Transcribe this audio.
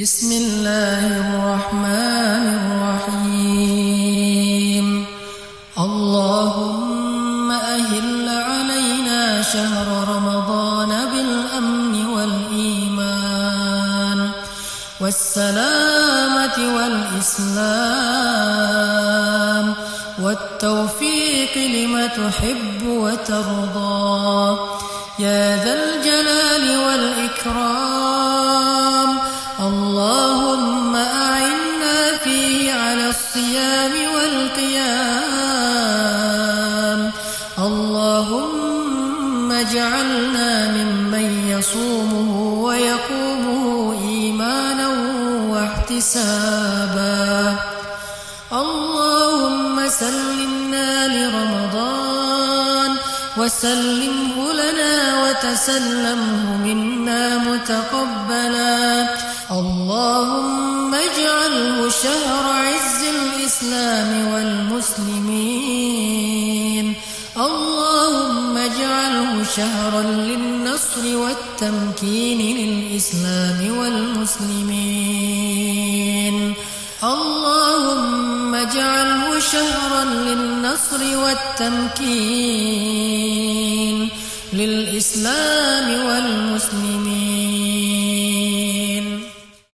بسم الله الرحمن الرحيم. اللهم أهل علينا شهر رمضان بالأمن والإيمان والسلامة والإسلام والتوفيق لما تحب وترضى. يا ذا الجلال والإكرام اللهم أعنا فيه على الصيام والقيام. اللهم اجعلنا ممن يصومه ويقومه إيمانا واحتسابا. اللهم سلمنا لرمضان وسلمه لنا وتسلمه منا متقبلا. اللهم اجعله شهر عز الإسلام والمسلمين. اللهم اجعله شهرا للنصر والتمكين للإسلام والمسلمين. اللهم اجعله شهرا للنصر والتمكين للإسلام والمسلمين.